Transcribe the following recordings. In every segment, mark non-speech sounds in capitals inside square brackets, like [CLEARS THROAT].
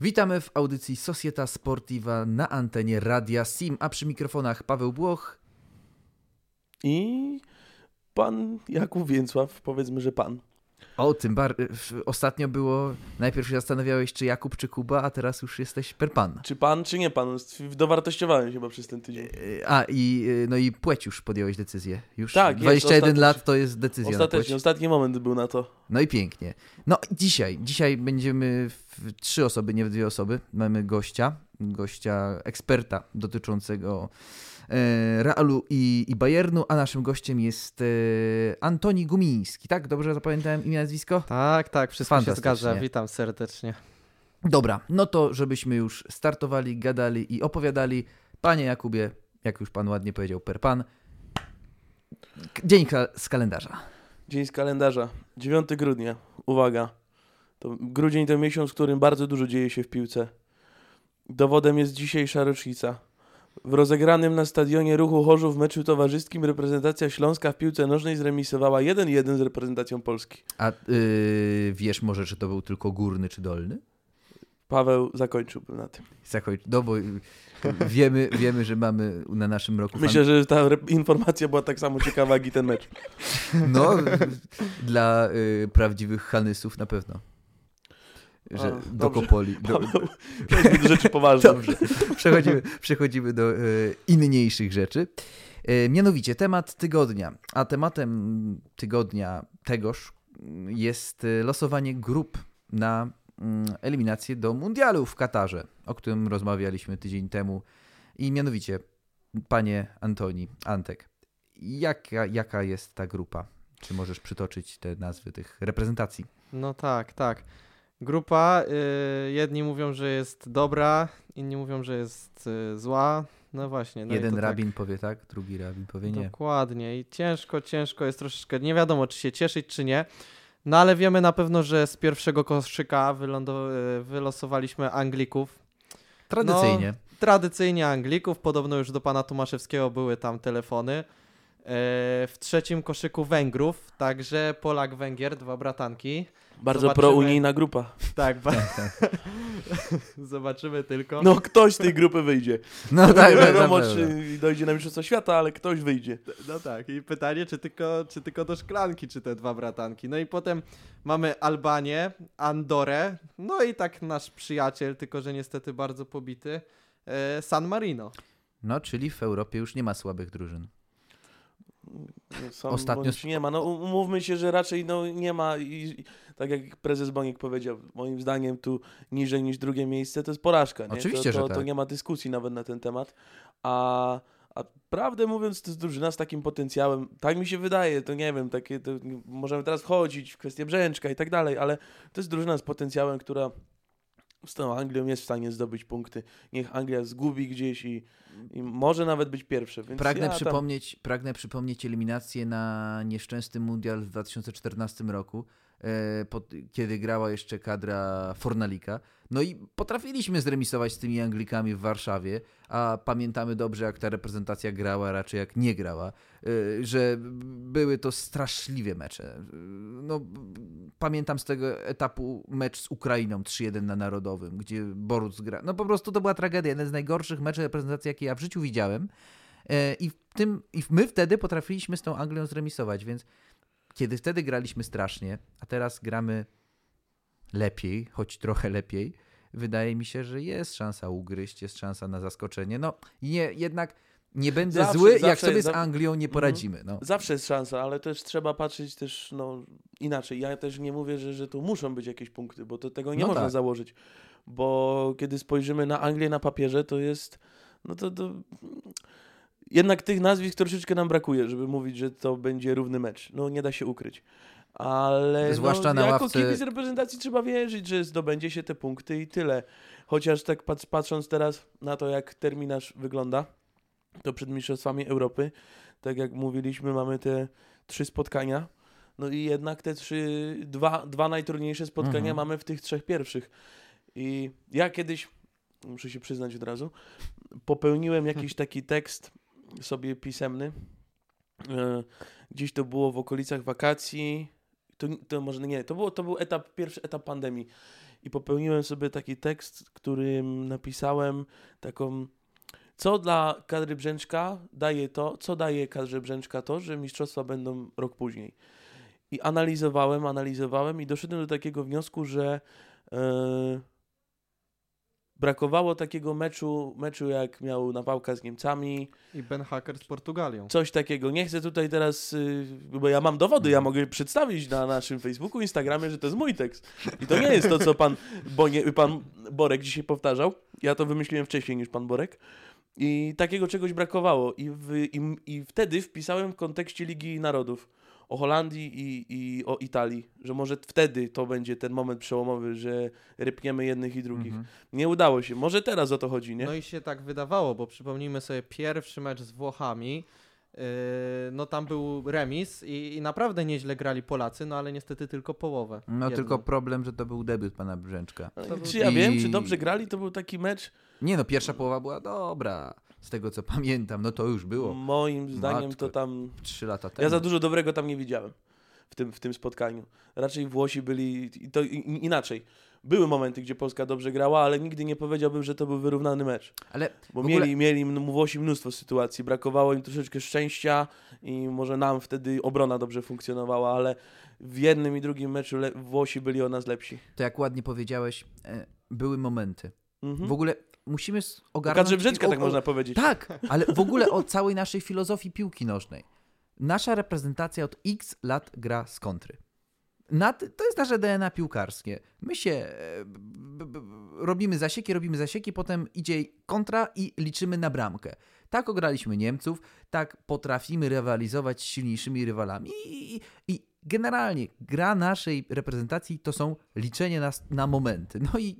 Witamy w audycji Societa Sportiva na antenie Radia Sim, a przy mikrofonach Paweł Błoch i pan Jakub Więcław, powiedzmy, że pan. O, tym bar... Ostatnio było, najpierw się zastanawiałeś, czy Jakub, czy Kuba, a teraz już jesteś per pan. Czy pan, czy nie pan? Dowartościowałem się chyba przez ten tydzień. E, a, i no i płeć już podjąłeś decyzję. Już tak, 21 jest, lat to jest decyzja Ostatecznie, ostatni moment był na to. No i pięknie. No dzisiaj, dzisiaj będziemy w trzy osoby, nie w dwie osoby. Mamy gościa, gościa eksperta dotyczącego E, Realu i, i Bayernu, a naszym gościem jest e, Antoni Gumiński, tak? Dobrze zapamiętałem imię, nazwisko? Tak, tak, wszystko się zgadza. Witam serdecznie. Dobra, no to żebyśmy już startowali, gadali i opowiadali. Panie Jakubie, jak już pan ładnie powiedział, per pan, dzień z kalendarza. Dzień z kalendarza, 9 grudnia, uwaga. To grudzień to miesiąc, w którym bardzo dużo dzieje się w piłce. Dowodem jest dzisiejsza rocznica. W rozegranym na stadionie Ruchu Chorzów meczu towarzyskim reprezentacja Śląska w piłce nożnej zremisowała 1-1 z reprezentacją Polski. A yy, wiesz może, czy to był tylko górny czy dolny? Paweł zakończyłby na tym. Zakończ, no bo wiemy, wiemy, że mamy na naszym roku... Myślę, że ta informacja była tak samo ciekawa jak i ten mecz. No, dla y, prawdziwych Hanysów na pewno że A, do Kopoli. Do, do rzeczy [LAUGHS] poważnych. Dobrze. Przechodzimy, przechodzimy do e, inniejszych rzeczy. E, mianowicie temat tygodnia. A tematem tygodnia tegoż jest e, losowanie grup na mm, eliminację do mundialu w Katarze, o którym rozmawialiśmy tydzień temu. I mianowicie, panie Antoni, Antek, jaka, jaka jest ta grupa? Czy możesz przytoczyć te nazwy tych reprezentacji? No tak, tak. Grupa, y, jedni mówią, że jest dobra, inni mówią, że jest y, zła. No właśnie. No Jeden tak. rabin tak. powie tak, drugi rabin powie nie. Dokładnie i ciężko, ciężko jest troszeczkę, nie wiadomo czy się cieszyć, czy nie. No ale wiemy na pewno, że z pierwszego koszyka y, wylosowaliśmy Anglików. Tradycyjnie. No, tradycyjnie Anglików, podobno już do pana Tomaszewskiego były tam telefony. W trzecim koszyku Węgrów, także Polak-Węgier, dwa bratanki. Bardzo prounijna grupa. Tak, ba- tak, tak. [LAUGHS] Zobaczymy tylko. No ktoś z tej grupy wyjdzie. [LAUGHS] No tak, tak, nie wiadomo, czy dojdzie na Mistrzostwo Świata, ale ktoś wyjdzie. No tak, i pytanie, czy tylko, czy tylko do szklanki, czy te dwa bratanki. No i potem mamy Albanię, Andorę, no i tak nasz przyjaciel, tylko że niestety bardzo pobity, e, San Marino. No, czyli w Europie już nie ma słabych drużyn. Są, Ostatnio nie ma. No umówmy się, że raczej no, nie ma i, tak jak prezes Boniek powiedział, moim zdaniem tu niżej niż drugie miejsce to jest porażka. Nie? Oczywiście, to, to, że tak. to nie ma dyskusji nawet na ten temat. A, a prawdę mówiąc, to jest drużyna z takim potencjałem, tak mi się wydaje, to nie wiem, takie, możemy teraz wchodzić w kwestię Brzęczka i tak dalej, ale to jest drużyna z potencjałem, która z tą Anglią jest w stanie zdobyć punkty. Niech Anglia zgubi gdzieś i, i może nawet być pierwsze. pragnę, ja przypomnieć, tam... pragnę przypomnieć eliminację na nieszczęsny mundial w 2014 roku, pod, kiedy grała jeszcze kadra Fornalika. No i potrafiliśmy zremisować z tymi Anglikami w Warszawie, a pamiętamy dobrze, jak ta reprezentacja grała, raczej jak nie grała, y, że były to straszliwe mecze. No, pamiętam z tego etapu mecz z Ukrainą 3-1 na Narodowym, gdzie Boruc gra. No po prostu to była tragedia, jeden z najgorszych meczów reprezentacji, jakie ja w życiu widziałem. I, w tym, I my wtedy potrafiliśmy z tą Anglią zremisować, więc kiedy wtedy graliśmy strasznie, a teraz gramy lepiej, choć trochę lepiej, wydaje mi się, że jest szansa ugryźć, jest szansa na zaskoczenie. No nie, jednak nie będę zawsze, zły, zawsze, jak sobie z Anglią nie mhm. poradzimy. No. Zawsze jest szansa, ale też trzeba patrzeć też no, inaczej. Ja też nie mówię, że, że tu muszą być jakieś punkty, bo to tego nie no można tak. założyć. Bo kiedy spojrzymy na Anglię na papierze, to jest no to, to jednak tych nazwisk troszeczkę nam brakuje, żeby mówić, że to będzie równy mecz. No nie da się ukryć ale Zwłaszcza no, na jako ławce... kibic reprezentacji trzeba wierzyć, że zdobędzie się te punkty i tyle. Chociaż tak patrząc teraz na to, jak terminarz wygląda, to przed Mistrzostwami Europy, tak jak mówiliśmy, mamy te trzy spotkania, no i jednak te trzy, dwa, dwa najtrudniejsze spotkania mhm. mamy w tych trzech pierwszych. I ja kiedyś, muszę się przyznać od razu, popełniłem jakiś [LAUGHS] taki tekst sobie pisemny. E, gdzieś to było w okolicach wakacji, to, to może nie, to, było, to był etap, pierwszy etap pandemii. i popełniłem sobie taki tekst, którym napisałem taką co dla kadry Brzęczka daje to, co daje kadrze Brzęczka to, że mistrzostwa będą rok później. I analizowałem, analizowałem i doszedłem do takiego wniosku, że e, brakowało takiego meczu, meczu jak miał Nawałka z Niemcami, I Ben Hacker z Portugalią. coś takiego. Nie chcę tutaj teraz, y, bo ja mam dowody, ja mogę przedstawić na naszym Facebooku, Instagramie, że to jest mój tekst. I to nie jest to, co pan, Bonie, pan Borek dzisiaj powtarzał. Ja to wymyśliłem wcześniej niż pan Borek. I takiego czegoś brakowało. I, w, i, i wtedy wpisałem w kontekście Ligi Narodów o Holandii i, i o Italii, że może wtedy to będzie ten moment przełomowy, że rypniemy jednych i drugich. Mhm. Nie udało się. Może teraz o to chodzi, nie? No i się tak wydawało, bo przypomnijmy sobie pierwszy mecz z Włochami. Yy, no tam był remis i, i naprawdę nieźle grali Polacy, no ale niestety tylko połowę. No Jedną. tylko problem, że to był debiut pana Brzęczka. Był- Czy ja wiem, czy I- dobrze grali? To był taki mecz, Nie no, pierwsza połowa była dobra. Z tego co pamiętam, no to już było Moim zdaniem Matko. to tam. trzy lata temu. Ja za dużo dobrego tam nie widziałem w tym, w tym spotkaniu. Raczej Włosi byli. To inaczej. Były momenty, gdzie Polska dobrze grała, ale nigdy nie powiedziałbym, że to był wyrównany mecz. Ale Bo ogóle- mieli, mieli Włosi mnóstwo sytuacji. Brakowało im troszeczkę szczęścia i może nam wtedy obrona dobrze funkcjonowała, ale w jednym i drugim meczu Włosi byli o nas lepsi. to jak ładnie powiedziałeś, e, były momenty. Mhm. W ogóle musimy ogarnąć... kadrze Brzeczka, tak można powiedzieć. Tak, ale w ogóle o całej naszej filozofii piłki nożnej. Nasza reprezentacja od x lat gra z kontry. Nad, to jest nasze DNA piłkarskie. My się e, b, b, robimy zasieki, robimy zasieki, potem idzie kontra i liczymy na bramkę. Tak ograliśmy Niemców, tak potrafimy rywalizować z silniejszymi rywalami i, i, i generalnie gra naszej reprezentacji to są liczenie na, na momenty. No i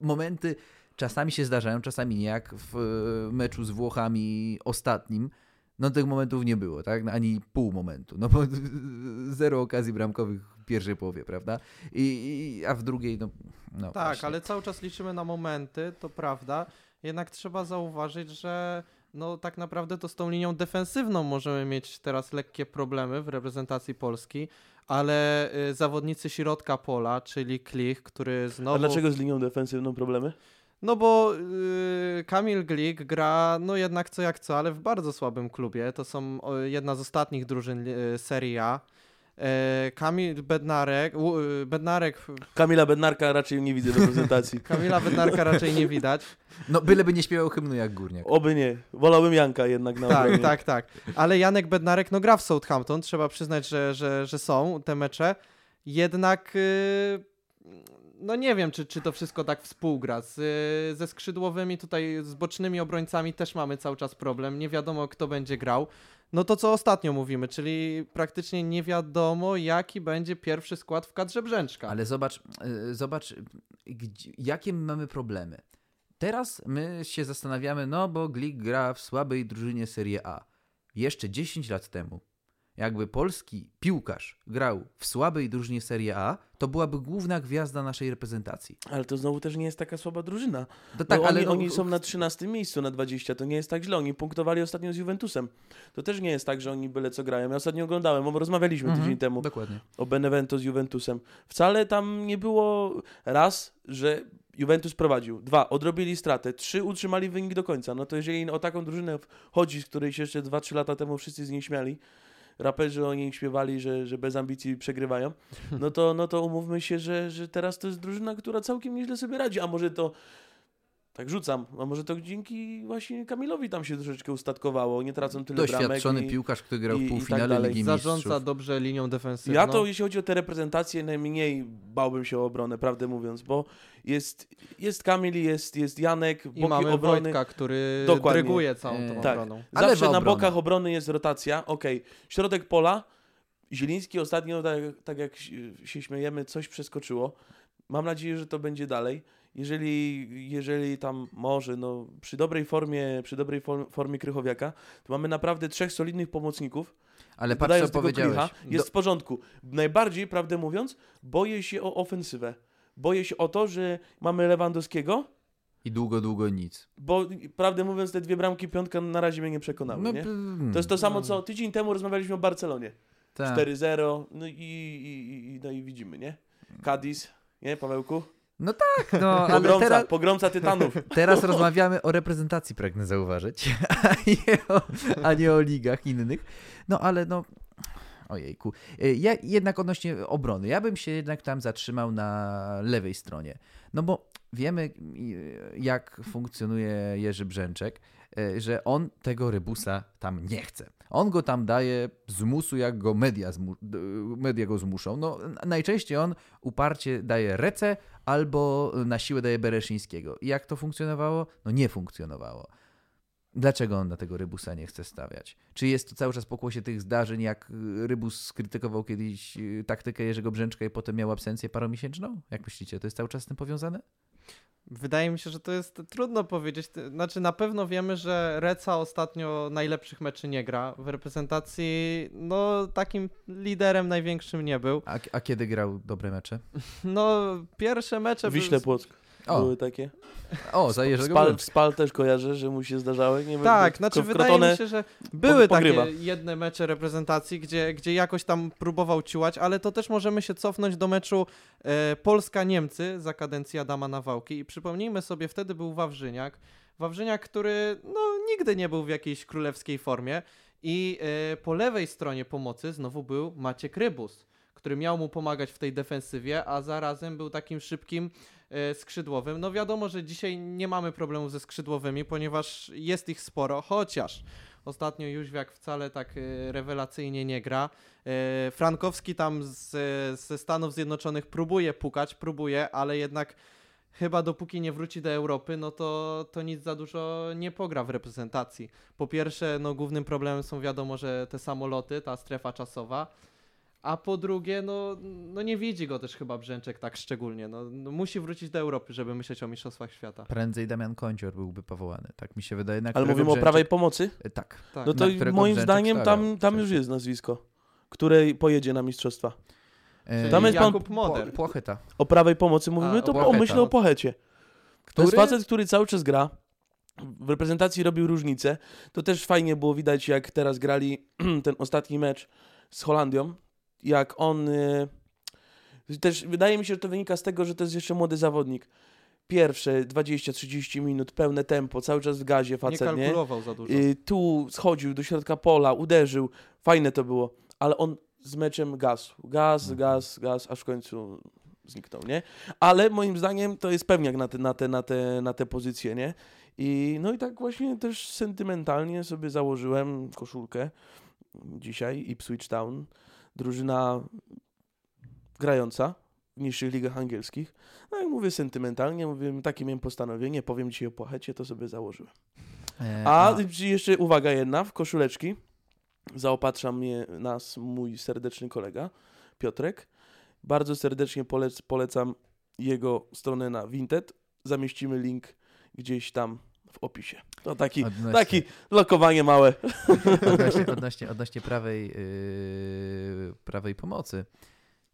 momenty czasami się zdarzają, czasami nie, jak w e, meczu z Włochami ostatnim. No tych momentów nie było, tak? Ani pół momentu. No bo [LAUGHS] zero okazji bramkowych w pierwszej połowie, prawda? I, i, a w drugiej, no, no Tak, właśnie. ale cały czas liczymy na momenty, to prawda. Jednak trzeba zauważyć, że no tak naprawdę to z tą linią defensywną możemy mieć teraz lekkie problemy w reprezentacji Polski, ale y, zawodnicy środka pola, czyli Klich, który znowu... A dlaczego z linią defensywną problemy? No bo y, Kamil Glik gra, no jednak co jak co, ale w bardzo słabym klubie. To są o, jedna z ostatnich drużyn y, Serie A. E, Kamil Bednarek, y, Bednarek, Kamila Bednarka raczej nie widzę do prezentacji. [LAUGHS] Kamila Bednarka raczej nie widać. No byleby nie śpiewał hymnu jak Górniak. Oby nie. Wolałbym Janka jednak na Tak, obronie. tak, tak. Ale Janek Bednarek no gra w Southampton, trzeba przyznać, że, że, że są te mecze. Jednak y, no nie wiem, czy, czy to wszystko tak współgra. Z, ze skrzydłowymi tutaj, z bocznymi obrońcami też mamy cały czas problem. Nie wiadomo, kto będzie grał. No to co ostatnio mówimy, czyli praktycznie nie wiadomo, jaki będzie pierwszy skład w kadrze Brzęczka. Ale zobacz, e, zobacz, gdzie, jakie my mamy problemy. Teraz my się zastanawiamy, no bo Glik gra w słabej drużynie Serie A. Jeszcze 10 lat temu, jakby polski piłkarz grał w słabej drużynie Serie A, to byłaby główna gwiazda naszej reprezentacji. Ale to znowu też nie jest taka słaba drużyna. To Tak, tak, ale oni, no, oni są na 13 miejscu na 20, to nie jest tak źle. Oni punktowali ostatnio z Juventusem. To też nie jest tak, że oni byle co grają. Ja ostatnio oglądałem, bo rozmawialiśmy Mhm, tydzień temu Dokładnie. o Benevento z Juventusem. Wcale tam nie było raz, że Juventus prowadził. Dwa, odrobili stratę. Trzy, utrzymali wynik do końca. No to jeżeli o taką drużynę chodzi, z której się jeszcze 2-3 lata temu wszyscy z niej śmiali, raperzy o niej śpiewali, że, że bez ambicji przegrywają, [LAUGHS] no to, no to umówmy się, że, że teraz to jest drużyna, która całkiem nieźle sobie radzi. A może to, tak rzucam, a może to dzięki właśnie Kamilowi tam się troszeczkę ustatkowało. Nie tracą tyle bramek. Doświadczony i- piłkarz, który grał i- i w tak półfinale dalej. Ligi Zarządza Mistrzów. dobrze linią defensywną. Ja to, jeśli chodzi o te reprezentacje, najmniej bałbym się o obronę, prawdę mówiąc, bo jest, jest Kamil, jest, jest Janek, I boki mamy obrony. Wojtka, który Dokładnie. dryguje całą E, tą tak. obroną. Zawsze lewa na obrona. bokach obrony jest rotacja, okej. Środek pola, Zieliński ostatnio, tak, tak jak się- się śmiejemy, coś przeskoczyło. Mam nadzieję, że to będzie dalej. Jeżeli, jeżeli tam może, no przy dobrej formie, przy dobrej form- formie Krychowiaka, to mamy naprawdę trzech solidnych pomocników. Ale patrz, co powiedziałeś. Klicha, jest w porządku. Najbardziej, prawdę mówiąc, boję się o ofensywę. Boję się o to, że mamy Lewandowskiego, I długo, długo nic. bo prawdę mówiąc, te dwie bramki piątka na razie mnie nie przekonały. No, nie? To jest to samo, no. co tydzień temu rozmawialiśmy o Barcelonie. tak. 4-0, no i, i, i, no i widzimy, nie? Cadiz, nie, Pawełku? No tak, no ale Pogromca, teraz, pogromca tytanów. [LAUGHS] teraz rozmawiamy o reprezentacji, pragnę zauważyć, [LAUGHS] a nie, o, a nie o ligach innych. No ale no, ojejku. Y, Ja, jednak odnośnie obrony, ja bym się jednak tam zatrzymał na lewej stronie. No bo wiemy, jak funkcjonuje Jerzy Brzęczek, że on tego rybusa tam nie chce. On go tam daje z musu, jak go media, media go zmuszą. No, najczęściej on uparcie daje Rece albo na siłę daje Bereszyńskiego. I jak to funkcjonowało? No nie funkcjonowało. Dlaczego on na tego Rybusa nie chce stawiać? Czy jest to cały czas pokłosie tych zdarzeń, jak y, Rybus skrytykował kiedyś y, taktykę Jerzego Brzęczka i potem miał absencję paromiesięczną? Jak myślicie, to jest cały czas z tym powiązane? Wydaje mi się, że to jest trudno powiedzieć. Znaczy, na pewno wiemy, że Reca ostatnio najlepszych meczy nie gra. W reprezentacji, no, takim liderem największym nie był. A, a kiedy grał dobre mecze? No, pierwsze mecze. Wiśle Płock O, były takie. o za Jerzego Spal, spal też kojarzę, że mu się zdarzały. Nie wiem, Tak, w- znaczy wydaje mi się, że były pogrywa. takie jedne mecze reprezentacji, gdzie, gdzie jakoś tam próbował ciułać, ale to też możemy się cofnąć do meczu e, Polska-Niemcy za kadencji Adama Nawałki i przypomnijmy sobie, wtedy był Wawrzyniak. Wawrzyniak, który no, nigdy nie był w jakiejś królewskiej formie i e, po lewej stronie pomocy znowu był Maciek Rybus, który miał mu pomagać w tej defensywie, a zarazem był takim szybkim skrzydłowym. No wiadomo, że dzisiaj nie mamy problemów ze skrzydłowymi, ponieważ jest ich sporo, chociaż ostatnio Jóźwiak wcale tak e, rewelacyjnie nie gra. E, Frankowski tam z, ze Stanów Zjednoczonych próbuje pukać, próbuje, ale jednak chyba dopóki nie wróci do Europy, no to, to nic za dużo nie pogra w reprezentacji. Po pierwsze, no głównym problemem są wiadomo, że te samoloty, ta strefa czasowa, a po drugie, no, no nie widzi go też chyba Brzęczek tak szczególnie. No, no musi wrócić do Europy, żeby myśleć o Mistrzostwach Świata. Prędzej Damian Kącior byłby powołany, tak mi się wydaje. Na Ale mówimy o Brzęczek- prawej pomocy? E, Tak. Tak. No to moim Brzęczek zdaniem tam, tam już jest nazwisko, które pojedzie na mistrzostwa. E, Tam jest pan- Jakub Moder. Po- Płocheta. O prawej pomocy mówimy, A, to o o, myślę o Pochecie. To Który? jest facet, który cały czas gra. W reprezentacji robił różnicę. To też fajnie było widać, jak teraz grali [CLEARS THROAT] ten ostatni mecz z Holandią. Jak on. y, Też wydaje mi się, że to wynika z tego, że to jest jeszcze młody zawodnik. Pierwsze 20-30 minut, pełne tempo, cały czas w gazie Nie facet, nie? kalkulował za dużo. Y, tu schodził do środka pola, uderzył. Fajne to było. Ale on z meczem gasł. Gaz, Mhm. gaz, gaz, aż w końcu zniknął, nie? Ale moim zdaniem to jest pewniak na te, na te, na te, na te pozycje, nie? I no i tak właśnie też sentymentalnie sobie założyłem koszulkę dzisiaj Ipswich Town. Drużyna grająca w niższych ligach angielskich. No jak mówię sentymentalnie, mówię, takie miałem postanowienie, powiem dzisiaj o Płachecie, to sobie założyłem. E, A jeszcze uwaga jedna, w koszuleczki zaopatrza mnie nas mój serdeczny kolega Piotrek. Bardzo serdecznie polec, polecam jego stronę na Vinted. Zamieścimy link gdzieś tam w opisie. To taki, Odnośnie- taki lokowanie małe. [LAUGHS] odnośnie, [LAUGHS] odnośnie, odnośnie prawej, yy, prawej pomocy.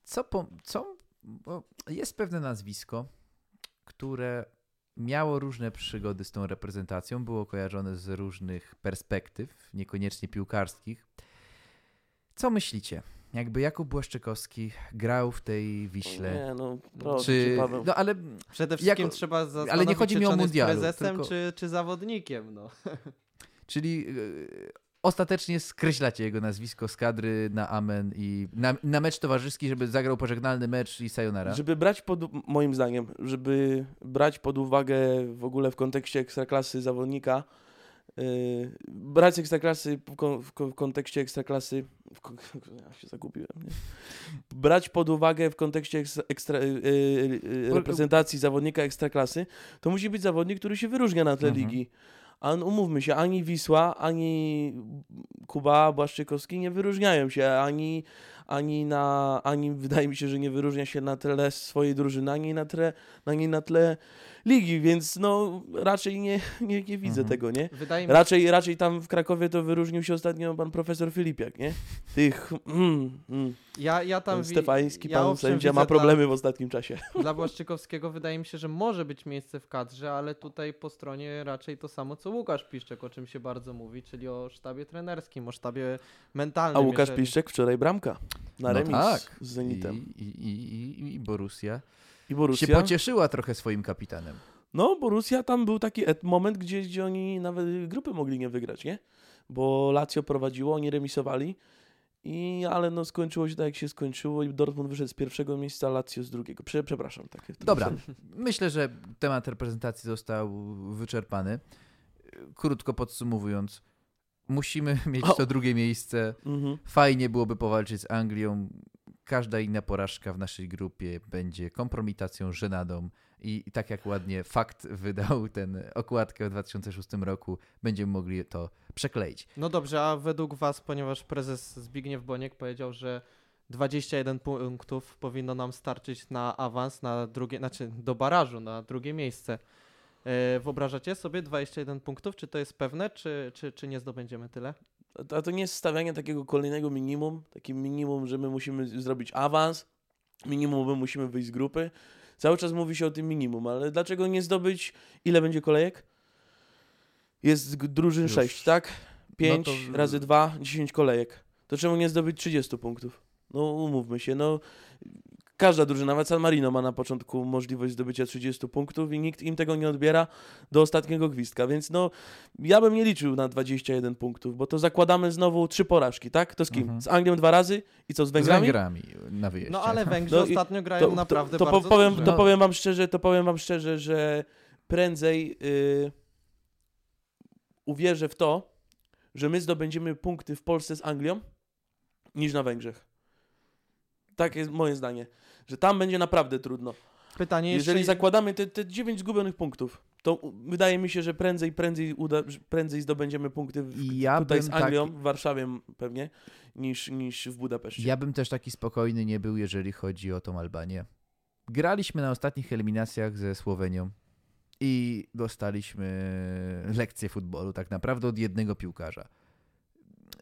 Co, po, co bo jest pewne nazwisko, które miało różne przygody z tą reprezentacją, było kojarzone z różnych perspektyw, niekoniecznie piłkarskich. Co myślicie? Jakby Jakub Błaszczykowski grał w tej Wiśle, Nie, no, proszę czy... Paweł. No ale Przede wszystkim jako- trzeba ale zastanowić nie chodzi się, mi czy o mundialu, prezesem tylko- czy, czy zawodnikiem. No. [LAUGHS] Czyli yy, ostatecznie skreślacie jego nazwisko z kadry na amen i na, na mecz towarzyski, żeby zagrał pożegnalny mecz i sayonara. Żeby brać pod, moim zdaniem, żeby brać pod uwagę w ogóle w kontekście ekstraklasy zawodnika, yy, brać ekstraklasy w, kon, w, kon- w kontekście ekstraklasy, [LAUGHS] ja się zagubiłem, nie? brać pod uwagę w kontekście ekstra, ekstra, yy, yy, yy, reprezentacji zawodnika ekstraklasy, to musi być zawodnik, który się wyróżnia na tle Mhm. ligi. A umówmy się, ani Wisła, ani Kuba Błaszczykowski nie wyróżniają się, ani, ani, na, ani wydaje mi się, że nie wyróżnia się na tle swojej drużyny, ani na tle, ani na tle ligi, więc no raczej nie, nie, nie widzę Mhm. tego, nie? Wydaje mi Raczej, raczej tam w Krakowie to wyróżnił się ostatnio pan profesor Filipiak, nie? Tych, mm, mm, ja, ja tam Stefański ja pan sędzia ma problemy w ostatnim czasie. [LAUGHS] Dla, dla Błaszczykowskiego wydaje mi się, że może być miejsce w kadrze, ale tutaj po stronie raczej to samo co Łukasz Piszczek, o czym się bardzo mówi, czyli o sztabie trenerskim, o sztabie mentalnym. A Łukasz jeżeli- Piszczek wczoraj bramka na No remis tak. z Zenitem. I, i, i, i, Borussia. I Borussia. się pocieszyła trochę swoim kapitanem. No, Borussia tam był taki et- moment, gdzie, gdzie oni nawet grupy mogli nie wygrać, nie? Bo Lazio prowadziło, oni remisowali, i, ale no skończyło się tak, jak się skończyło i Dortmund wyszedł z pierwszego miejsca, Lazio z drugiego. Prze, przepraszam. Takie Dobra, [LAUGHS] myślę, że temat reprezentacji został wyczerpany. Krótko podsumowując, musimy [LAUGHS] mieć O. to drugie miejsce. Mhm. Fajnie byłoby powalczyć z Anglią. Każda inna porażka w naszej grupie będzie kompromitacją, żenadą. I, I tak jak ładnie fakt wydał ten okładkę w 2006 roku, będziemy mogli to przekleić. No dobrze, a według Was, ponieważ prezes Zbigniew Boniek powiedział, że 21 punktów powinno nam starczyć na awans, na drugie, znaczy do barażu, na drugie miejsce. E, wyobrażacie sobie 21 punktów? Czy to jest pewne, czy, czy, czy nie zdobędziemy tyle? A- A to nie jest stawianie takiego kolejnego minimum, takim minimum, że my musimy zrobić awans, minimum, my musimy wyjść z grupy. Cały czas mówi się o tym minimum, ale dlaczego nie zdobyć, ile będzie kolejek? Jest drużyn Już. 6, tak? 5 to- razy 2, 10 kolejek. To czemu nie zdobyć 30 punktów? No umówmy się, no każda drużyna, nawet San Marino ma na początku możliwość zdobycia 30 punktów i nikt im tego nie odbiera do ostatniego gwizdka, więc no ja bym nie liczył na 21 punktów, bo to zakładamy znowu trzy porażki, tak? To z kim? Mhm. Z Anglią dwa razy i co, z Z Węgrami? Węgrami na wyjeździe. No ale [LAUGHS] Węgrzy No ostatnio grają naprawdę to, to, bardzo powiem, dobrze. to No. powiem wam szczerze, to powiem wam szczerze, że prędzej yy, uwierzę w to, że my zdobędziemy punkty w Polsce z Anglią niż na Węgrzech. Tak jest moje zdanie, że tam będzie naprawdę trudno. Pytanie jeszcze... Jeżeli zakładamy te, te 9 zgubionych punktów, to wydaje mi się, że prędzej, prędzej, uda, prędzej zdobędziemy punkty w, ja tutaj z tak- Anglią, w Warszawie pewnie, niż, niż w Budapeszcie. Ja bym też taki spokojny nie był, jeżeli chodzi o tą Albanię. Graliśmy na ostatnich eliminacjach ze Słowenią i dostaliśmy lekcję futbolu tak naprawdę od jednego piłkarza.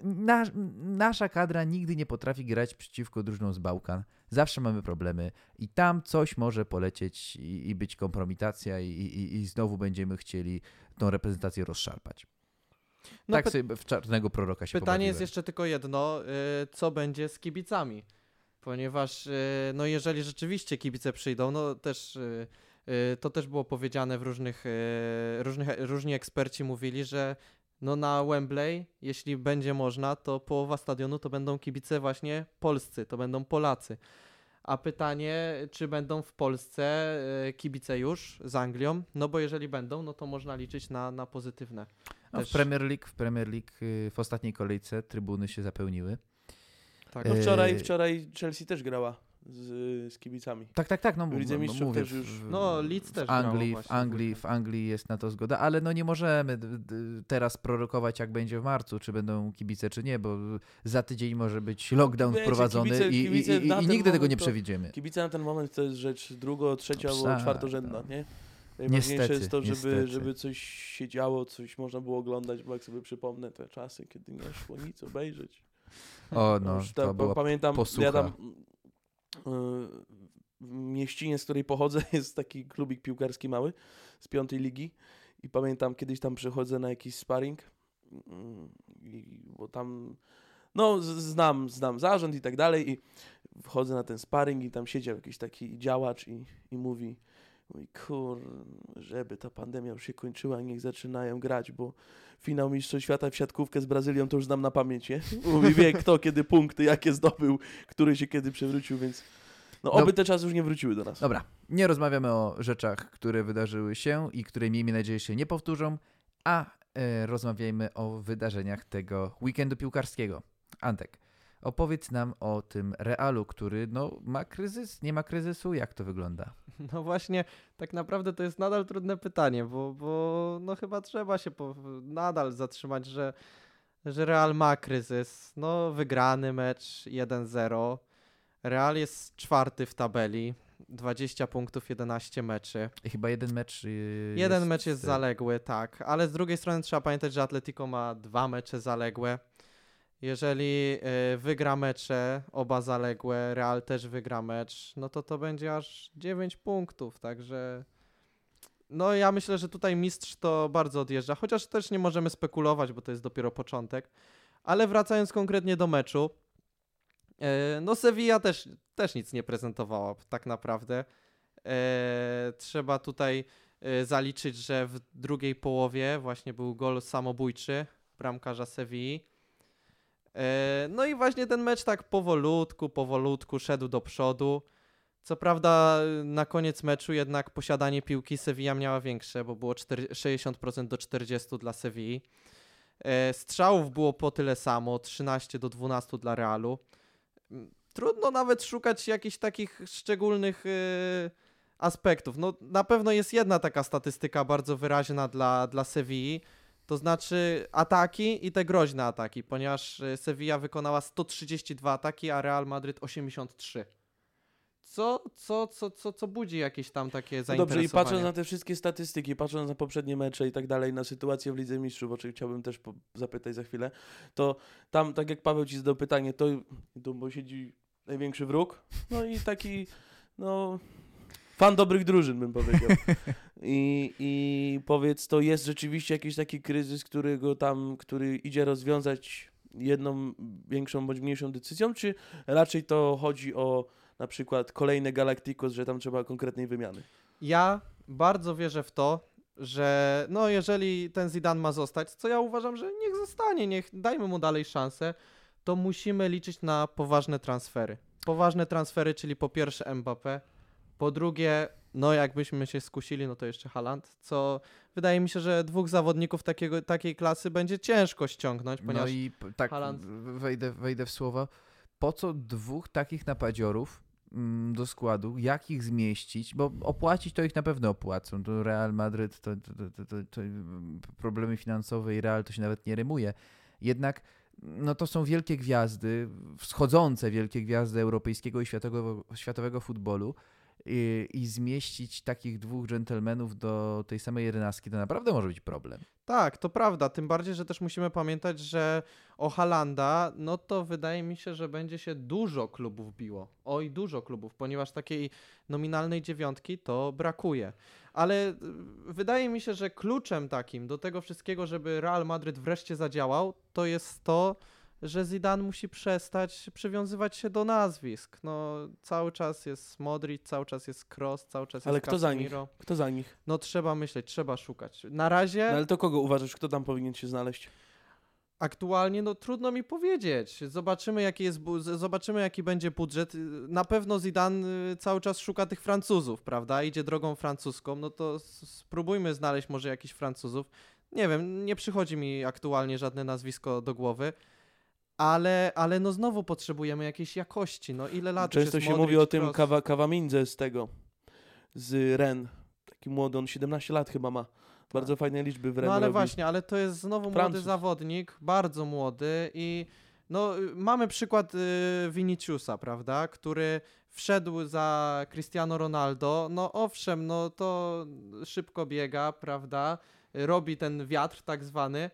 Nasz, nasza kadra nigdy nie potrafi grać przeciwko drużynom z Bałkan. Zawsze mamy problemy i tam coś może polecieć i, i być kompromitacja i, i, i znowu będziemy chcieli tą reprezentację rozszarpać. No tak sobie w czarnego proroka się Pytanie jest jeszcze tylko jedno, y, co będzie z kibicami? Ponieważ y, no jeżeli rzeczywiście kibice przyjdą, no też y, to też było powiedziane w różnych, różnych różni eksperci mówili, że no na Wembley, jeśli będzie można, to połowa stadionu to będą kibice właśnie polscy, to będą Polacy. A pytanie, czy będą w Polsce y, kibice już z Anglią? No bo jeżeli będą, no to można liczyć na, na pozytywne. No, w Premier League, w Premier League y, w ostatniej kolejce trybuny się zapełniły. Tak. No wczoraj, Eee, wczoraj Chelsea też grała z, z kibicami. Tak, tak, tak. No, W Lidze no, Mistrzów mówię, też już- w- No, Leeds też w Anglii, grało w właśnie w Anglii, w Anglii jest na to zgoda, ale no nie możemy teraz prorokować, jak będzie w marcu, czy będą kibice, czy nie, bo za tydzień może być lockdown Wiecie, wprowadzony kibice- i, kibice i, i, i nigdy tego nie to- przewidzimy. Kibice na ten moment to jest rzecz drugo, trzecia albo Psa, czwartorzędna, no. nie? Najważniejsze Niestety, jest to, żeby, niestety. żeby coś się działo, coś można było oglądać, bo jak sobie przypomnę te czasy, kiedy nie szło nic obejrzeć. O, no, już to ta- była pamiętam, posłucha. ja tam mieścinie, z której pochodzę, [LAUGHS] jest taki klubik piłkarski mały z piątej ligi. I pamiętam kiedyś tam przychodzę na jakiś sparring, mm, i, bo tam no znam, znam zarząd i tak dalej i wchodzę na ten sparring i tam siedział jakiś taki działacz i, i mówi Mówi, kur, żeby ta pandemia już się kończyła, niech zaczynają grać, bo finał Mistrzostw Świata w siatkówkę z Brazylią to już znam na pamięć, nie? Mówi, wie kto kiedy punkty, jakie zdobył, który się kiedy przewrócił, więc no No. oby te czasy już nie wróciły do nas. Dobra, nie rozmawiamy o rzeczach, które wydarzyły się i które miejmy nadzieję się nie powtórzą, a e, rozmawiajmy o wydarzeniach tego weekendu piłkarskiego. Antek, opowiedz nam o tym Realu, który no, ma kryzys, nie ma kryzysu, jak to wygląda? [LAUGHS] No właśnie, tak naprawdę to jest nadal trudne pytanie, bo, bo no chyba trzeba się po, nadal zatrzymać, że, że Real ma kryzys. No wygrany mecz 1-0. Real jest czwarty w tabeli, 20 punktów, 11 meczy. I chyba jeden mecz. y, Jeden mecz jest zaległy, tak, ale z drugiej strony trzeba pamiętać, że Atletico ma dwa mecze zaległe. Jeżeli y, wygra mecze, oba zaległe, Real też wygra mecz, no to to będzie aż 9 punktów, także no ja myślę, że tutaj mistrz to bardzo odjeżdża, chociaż też nie możemy spekulować, bo to jest dopiero początek. Ale wracając konkretnie do meczu, y, no Sevilla też, też nic nie prezentowała tak naprawdę. E, trzeba tutaj e, zaliczyć, że w drugiej połowie właśnie był gol samobójczy bramkarza Sewilli. E, no i właśnie ten mecz tak powolutku, powolutku szedł do przodu. Co prawda na koniec meczu jednak posiadanie piłki Sevilla miała większe, bo było 4, 60% do 40 dla Sevilli. E, Strzałów było po tyle samo, 13 do 12 dla Realu. Mm, Trudno nawet szukać jakichś takich szczególnych e, aspektów. No, na pewno jest jedna taka statystyka bardzo wyraźna dla, dla Sewilli, to znaczy ataki i te groźne ataki, ponieważ e, Sevilla wykonała 132 ataki, a Real Madryt 83. Co, co, co, co, co budzi jakieś tam takie No zainteresowanie. dobrze, i patrząc na te wszystkie statystyki, patrząc na poprzednie mecze i tak dalej, na sytuację w Lidze Mistrzów, o czym chciałbym też zapytać za chwilę, to tam, tak jak Paweł ci zadał pytanie, to bo siedzi największy wróg, no i taki, no, fan dobrych drużyn, bym powiedział. [LAUGHS] I, I powiedz, to jest rzeczywiście jakiś taki kryzys, którego tam, który idzie rozwiązać jedną większą bądź mniejszą decyzją, czy raczej to chodzi o na przykład kolejne Galacticos, że tam trzeba konkretnej wymiany? Ja bardzo wierzę w to, że no jeżeli ten Zidane ma zostać, co ja uważam, że niech zostanie, niech dajmy mu dalej szansę, to musimy liczyć na poważne transfery. Poważne transfery, czyli po pierwsze Mbappé, po drugie, no jakbyśmy się skusili, no to jeszcze Haaland, co wydaje mi się, że dwóch zawodników takiego, takiej klasy będzie ciężko ściągnąć, No ponieważ i p- tak, Haaland- wejdę, wejdę w słowo. Po co dwóch takich napadziorów mm, do składu? Jak ich zmieścić? Bo opłacić to ich na pewno opłacą. To Real Madryt, to, to, to, to, to, to mm, problemy finansowe i Real to się nawet nie rymuje. Jednak no to są wielkie gwiazdy, wschodzące wielkie gwiazdy europejskiego i światowego, światowego futbolu. I, zmieścić takich dwóch dżentelmenów do tej samej jedenastki to naprawdę może być problem. Tak, to prawda. Tym bardziej, że też musimy pamiętać, że o Halanda, no to wydaje mi się, że będzie się dużo klubów biło. Oj, dużo klubów, ponieważ takiej nominalnej dziewiątki to brakuje. Ale y, wydaje mi się, że kluczem takim do tego wszystkiego, żeby Real Madryt wreszcie zadziałał, to jest to, że Zidane musi przestać przywiązywać się do nazwisk. No, cały czas jest Modric, cały czas jest Kroos, cały czas Ale jest kto za nich? Casemiro. Kto za nich? No trzeba myśleć, trzeba szukać. Na razie... No ale to kogo uważasz, kto tam powinien się znaleźć? Aktualnie no trudno mi powiedzieć. Zobaczymy jaki jest zobaczymy jaki będzie budżet. Na pewno Zidane y, cały czas szuka tych Francuzów, prawda? Idzie drogą francuską. No to spróbujmy znaleźć może jakichś Francuzów. Nie wiem, nie przychodzi mi aktualnie żadne nazwisko do głowy. Ale, ale no znowu potrzebujemy jakiejś jakości. No ile lat Często jest się Modric, mówi o tym kawa, Kawamindze z tego, z Ren. Taki młody, on 17 lat chyba ma. Bardzo fajne liczby w Ren No ale robi. właśnie, ale to jest znowu młody Francuz. zawodnik, bardzo młody i no y, mamy przykład y, Viniciusa, prawda, który wszedł za Cristiano Ronaldo, no owszem, no to szybko biega, prawda, robi ten wiatr tak zwany,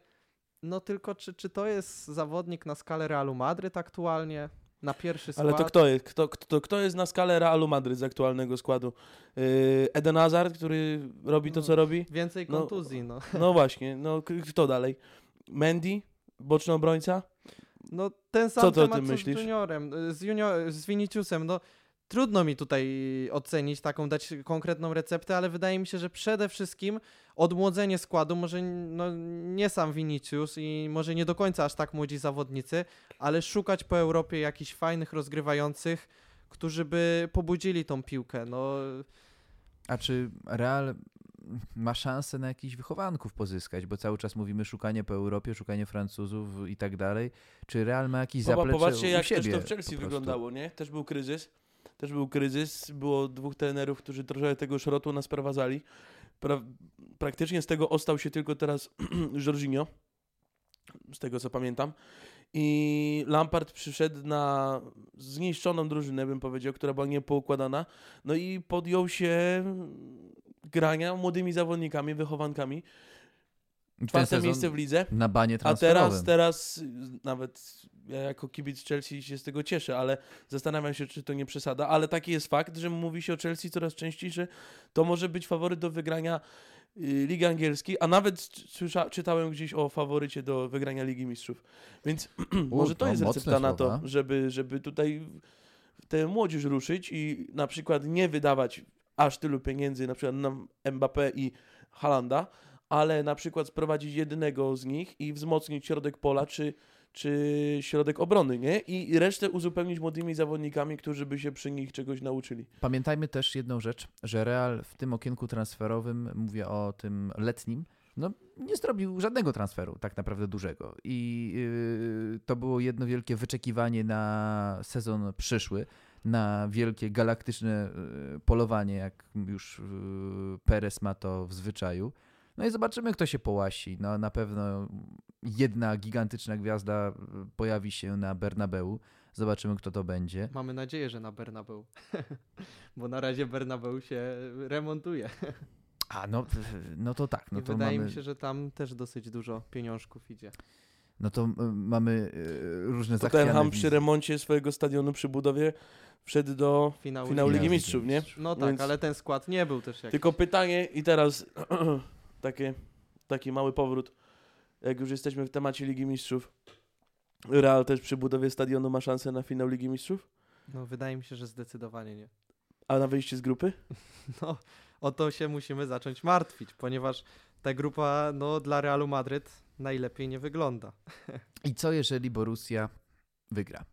no tylko czy, czy to jest zawodnik na skalę Realu Madryt aktualnie? Na pierwszy skład? Ale to kto jest? Kto, kto, kto jest na skalę Realu Madryt z aktualnego składu? Yy, Eden Hazard, który robi to, No. co robi? Więcej No, kontuzji, no. [LAUGHS] No właśnie, no kto dalej? Mendy? Boczny obrońca? No ten sam Co temat myślisz? z Juniorem, y, z, junior, z Viniciusem, no trudno mi tutaj ocenić, taką dać konkretną receptę, ale wydaje mi się, że przede wszystkim odmłodzenie składu, może no, nie sam Vinicius i może nie do końca aż tak młodzi zawodnicy, ale szukać po Europie jakichś fajnych rozgrywających, którzy by pobudzili tą piłkę, no A czy Real ma szansę na jakichś wychowanków pozyskać? Bo cały czas mówimy szukanie po Europie, szukanie Francuzów i tak dalej. Czy Real ma jakiś zaplecze Popatrzcie, u jak siebie też to w Chelsea wyglądało, nie? Też był kryzys. Też był kryzys. Było dwóch trenerów, którzy trochę tego szrotu nas sprowadzali. Pra praktycznie z tego ostał się tylko teraz [CLEARS THROAT] Jorginho, z tego co pamiętam. I Lampard przyszedł na zniszczoną drużynę, bym powiedział, która była niepoukładana. No i podjął się grania młodymi zawodnikami, wychowankami. Czwarte miejsce w lidze. na banie A teraz, teraz nawet ja jako kibic Chelsea się z tego cieszę, ale zastanawiam się, czy to nie przesada. Ale taki jest fakt, że mówi się o Chelsea coraz częściej, że to może być faworyt do wygrania y, Ligi Angielskiej, a nawet słysza, czytałem gdzieś o faworycie do wygrania Ligi Mistrzów. Więc [CLEARS THROAT] może to to jest recepta na to, żeby, żeby tutaj tę młodzież ruszyć i na przykład nie wydawać aż tylu pieniędzy, na przykład na Mbappé i Halanda, ale na przykład sprowadzić jednego z nich i wzmocnić środek pola, czy, czy środek obrony, nie? I resztę uzupełnić młodymi zawodnikami, którzy by się przy nich czegoś nauczyli. Pamiętajmy też jedną rzecz, że Real w tym okienku transferowym, mówię o tym letnim, no, nie zrobił żadnego transferu tak naprawdę dużego. I yy, to było jedno wielkie wyczekiwanie na sezon przyszły, na wielkie galaktyczne yy, polowanie, jak już yy, Perez ma to w zwyczaju. No i zobaczymy, kto się połasi. No, na pewno jedna gigantyczna gwiazda pojawi się na Bernabeu. Zobaczymy, kto to będzie. Mamy nadzieję, że na Bernabeu. [LAUGHS] Bo na razie Bernabeu się remontuje. A, no, no to tak. No I to wydaje mamy, mi się, że tam też dosyć dużo pieniążków idzie. No to y, mamy y, różne Tottenham zachwiane przy remoncie swojego stadionu, przy budowie wszedł do Finał, finału Ligi Ligi Ligi Mistrzów, nie? No tak, Więc- ale ten skład nie był też jakiś. Tylko pytanie i teraz [CLEARS THROAT] [CLEARS THROAT] takie, taki mały powrót. Jak już jesteśmy w temacie Ligi Mistrzów, Real też przy budowie stadionu ma szansę na finał Ligi Mistrzów? No wydaje mi się, że zdecydowanie nie. A na wyjście z grupy? [LAUGHS] No, o to się musimy zacząć martwić, ponieważ ta grupa no, dla Realu Madryt najlepiej nie wygląda. I co jeżeli Borussia wygra?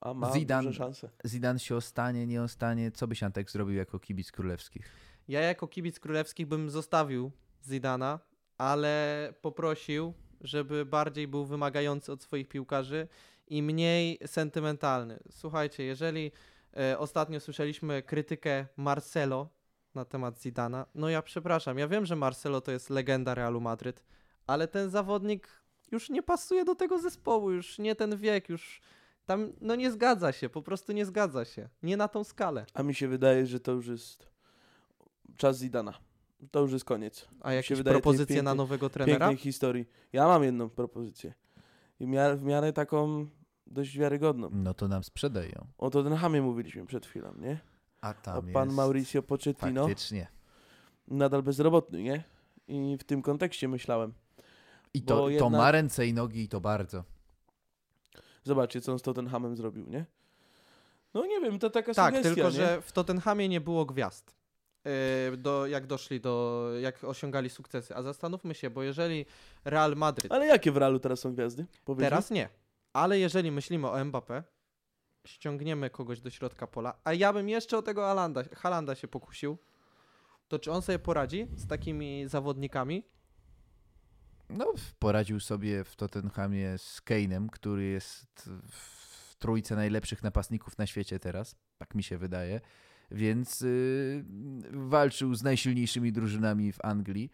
A ma Zidane- duże szanse. Zidane się ostanie, nie ostanie? Co byś Antek zrobił jako kibic królewskich? Ja jako kibic królewskich bym zostawił Zidana, ale poprosił, żeby bardziej był wymagający od swoich piłkarzy i mniej sentymentalny. Słuchajcie, jeżeli e, ostatnio słyszeliśmy krytykę Marcelo na temat Zidana, no ja przepraszam, ja wiem, że Marcelo to jest legenda Realu Madryt, ale ten zawodnik już nie pasuje do tego zespołu, już nie ten wiek, już tam no nie zgadza się, po prostu nie zgadza się. Nie na tą skalę. A mi się wydaje, że to już jest czas Zidana. To już jest koniec. A jakieś wydaje tej propozycje na nowego trenera? Pięknej historii. Ja mam jedną propozycję. I w miarę, w miarę taką dość wiarygodną. No to nam sprzedają. O Tottenhamie mówiliśmy przed chwilą, nie? A A tam pan jest... Mauricio Pochettino Faktycznie. nadal bezrobotny, nie? I w tym kontekście myślałem. I to, to jednak- ma ręce i nogi i to bardzo. Zobaczcie, co on z Tottenhamem zrobił, nie? No nie wiem, to taka Tak, sugestia, tylko nie? że w Tottenhamie nie było gwiazd. Yy, Do, jak doszli do, jak osiągali sukcesy. A zastanówmy się, bo jeżeli Real Madryt, Ale jakie w Realu teraz są gwiazdy? Powiedzmy? teraz nie, ale jeżeli myślimy o Mbappé, ściągniemy kogoś do środka pola, a ja bym jeszcze o tego Alanda, Halanda się pokusił, to czy on sobie poradzi z takimi zawodnikami? No, poradził sobie w Tottenhamie z Kane'em, który jest w trójce najlepszych napastników na świecie teraz, tak mi się wydaje. Więc y, walczył z najsilniejszymi drużynami w Anglii.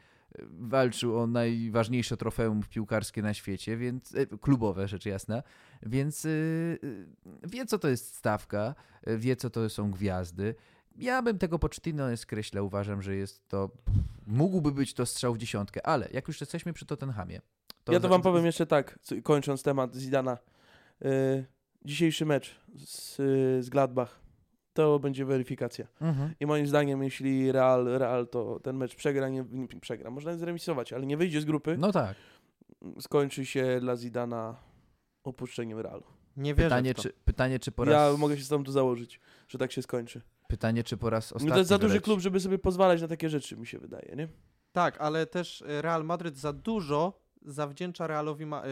Walczył o najważniejsze trofeum piłkarskie na świecie, więc e, klubowe rzecz jasna. Więc y, y, wie, co to jest stawka, wie, co to są gwiazdy. Ja bym tego Pochettino skreślał. Uważam, że jest to. Mógłby być to strzał w dziesiątkę, ale jak już jesteśmy przy Tottenhamie. ja to wam powiem jeszcze tak, kończąc temat Zidana. Yy, dzisiejszy mecz z, z Gladbach to będzie weryfikacja. Mhm. I moim zdaniem, jeśli Real, Real to ten mecz przegra, nie, nie przegra, można zremisować, ale nie wyjdzie z grupy, No tak. skończy się dla Zidana opuszczeniem Realu. Nie wierzę Pytanie w to. czy, pytanie, czy po raz. Ja mogę się z tobą tu założyć, że tak się skończy. Pytanie, czy po raz No ostatni. to jest za duży wręcz. klub, żeby sobie pozwalać na takie rzeczy, mi się wydaje, nie? Tak, ale też y, Real Madryt za dużo zawdzięcza Realowi ma,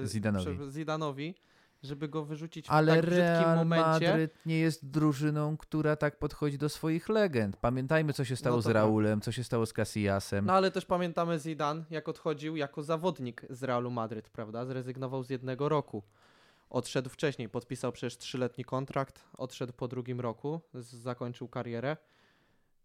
yy, Zidanowi. prze- Zidanowi, żeby go wyrzucić w Ale tak Real momencie. Madryt nie jest drużyną, która tak podchodzi do swoich legend. Pamiętajmy, co się stało No z Raulem, co się stało z Casillasem. No ale też pamiętamy Zidane, jak odchodził jako zawodnik z Realu Madryt, prawda? Zrezygnował z jednego roku. Odszedł wcześniej, podpisał przecież trzyletni kontrakt, odszedł po drugim roku, zakończył karierę.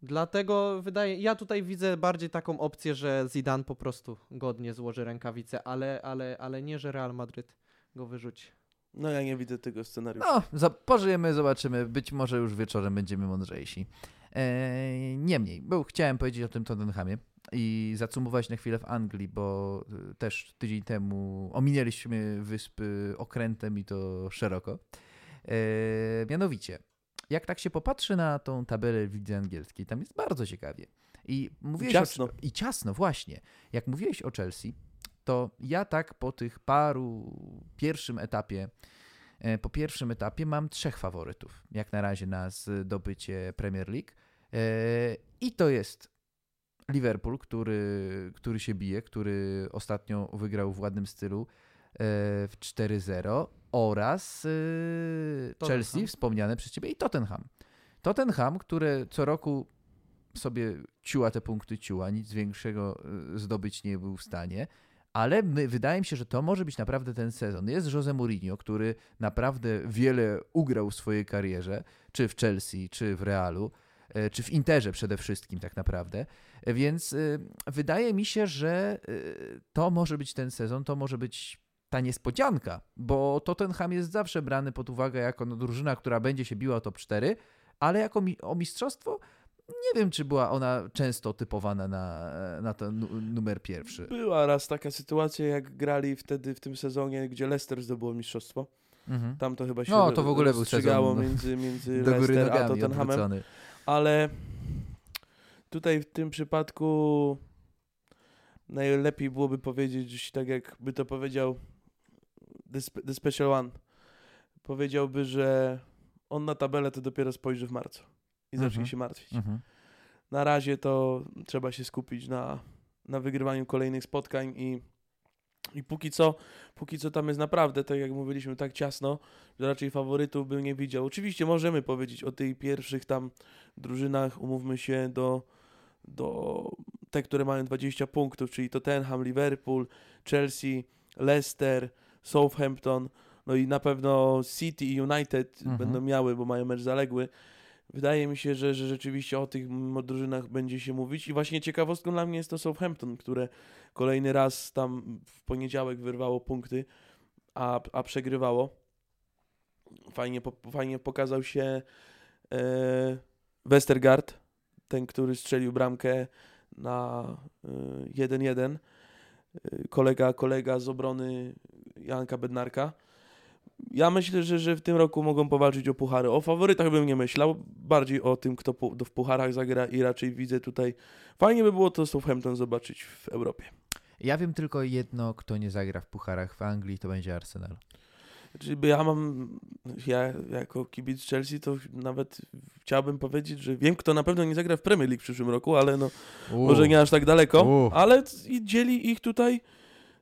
Dlatego wydaje, ja tutaj widzę bardziej taką opcję, że Zidane po prostu godnie złoży rękawice, ale, ale, ale nie, że Real Madryt go wyrzuci. No ja nie widzę tego scenariusza. No, pożyjemy, zobaczymy. Być może już wieczorem będziemy mądrzejsi. E, niemniej, bo chciałem powiedzieć o tym Tottenhamie i zacumować na chwilę w Anglii, bo y, też tydzień temu ominęliśmy wyspy okrętem i to szeroko. E, mianowicie, jak tak się popatrzy na tą tabelę w lidze angielskiej, tam jest bardzo ciekawie. I mówiłeś ciasno. O, I ciasno, właśnie. Jak mówiłeś o Chelsea, to ja tak po tych paru pierwszym etapie E, Po pierwszym etapie mam trzech faworytów, jak na razie na zdobycie Premier League. I to jest Liverpool, który, który się bije, który ostatnio wygrał w ładnym stylu w 4-0 oraz Chelsea, wspomniane przez ciebie, i Tottenham. Tottenham, które co roku sobie ciuła te punkty, ciuła, nic większego zdobyć nie był w stanie ale my, wydaje mi się, że to może być naprawdę ten sezon. Jest Jose Mourinho, który naprawdę wiele ugrał w swojej karierze, czy w Chelsea, czy w Realu, e, czy w Interze przede wszystkim tak naprawdę. Więc e, wydaje mi się, że e, to może być ten sezon, to może być ta niespodzianka, bo Tottenham jest zawsze brany pod uwagę jako no, drużyna, która będzie się biła o top 4, ale jako mi o mistrzostwo nie wiem, czy była ona często typowana na, na ten numer pierwszy. Była raz taka sytuacja, jak grali wtedy w tym sezonie, gdzie Leicester zdobyło mistrzostwo. Mhm. Tam to chyba się no, to w ogóle był sezon między, między do góry Leicester a Tottenhamem. Odwrócony. Ale tutaj w tym przypadku najlepiej byłoby powiedzieć, tak jakby to powiedział The, The Special One, powiedziałby, że on na tabelę to dopiero spojrzy w marcu i zacznie mhm. się martwić. Mhm. Na razie to trzeba się skupić na, na wygrywaniu kolejnych spotkań i, i póki co, póki co tam jest naprawdę, tak jak mówiliśmy, tak ciasno, że raczej faworytów bym nie widział. Oczywiście możemy powiedzieć o tych pierwszych tam drużynach, umówmy się, do, do te, które mają 20 punktów, czyli Tottenham, Liverpool, Chelsea, Leicester, Southampton, no i na pewno City i United mhm. będą miały, bo mają mecz zaległy. Wydaje mi się, że, że rzeczywiście o tych drużynach będzie się mówić i właśnie ciekawostką dla mnie jest to Southampton, które kolejny raz tam w poniedziałek wyrwało punkty, a, a przegrywało. Fajnie, po, fajnie pokazał się e, Westergaard, ten, który strzelił bramkę na 1-1. E, e, kolega, kolega z obrony Janka Bednarka ja myślę, że, że w tym roku mogą powalczyć o puchary. O faworytach bym nie myślał, bardziej o tym, kto po, w pucharach zagra i raczej widzę tutaj. Fajnie by było to Southampton zobaczyć w Europie. Ja wiem tylko jedno, kto nie zagra w pucharach w Anglii, to będzie Arsenal. Czyli ja mam, ja jako kibic Chelsea, to nawet chciałbym powiedzieć, że wiem, kto na pewno nie zagra w Premier League w przyszłym roku, ale no, U. może nie aż tak daleko, U. ale dzieli ich tutaj.